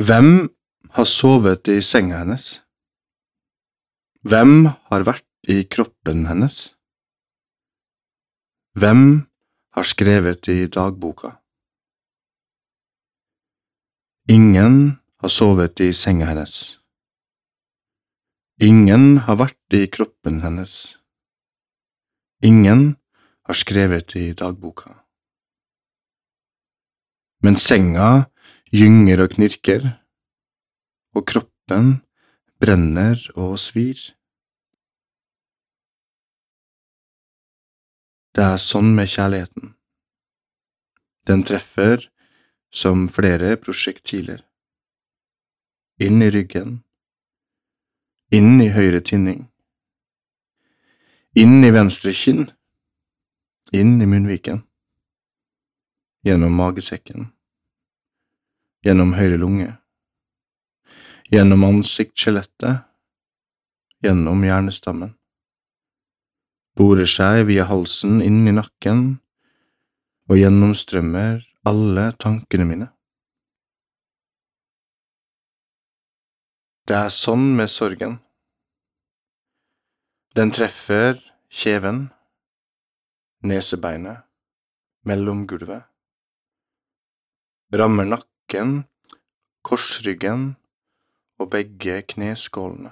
Hvem har sovet i senga hennes? Hvem har vært i kroppen hennes? Hvem har skrevet i dagboka? Ingen har sovet i senga hennes. Ingen har vært i kroppen hennes. Ingen har skrevet i dagboka. Men senga gynger og knirker, og kroppen brenner og svir. Det er sånn med kjærligheten. Den treffer som flere prosjektiler. Inn i ryggen. Inn i høyre tinning. Inn i venstre kinn. Inn i munnviken. Gjennom magesekken. Gjennom høyre lunge. Gjennom ansiktsskjelettet. Gjennom hjernestammen borer seg via halsen inn i nakken og gjennomstrømmer alle tankene mine. Det er sånn med sorgen. Den treffer kjeven, nesebeinet, mellom gulvet, rammer nakken, korsryggen og begge kneskålene.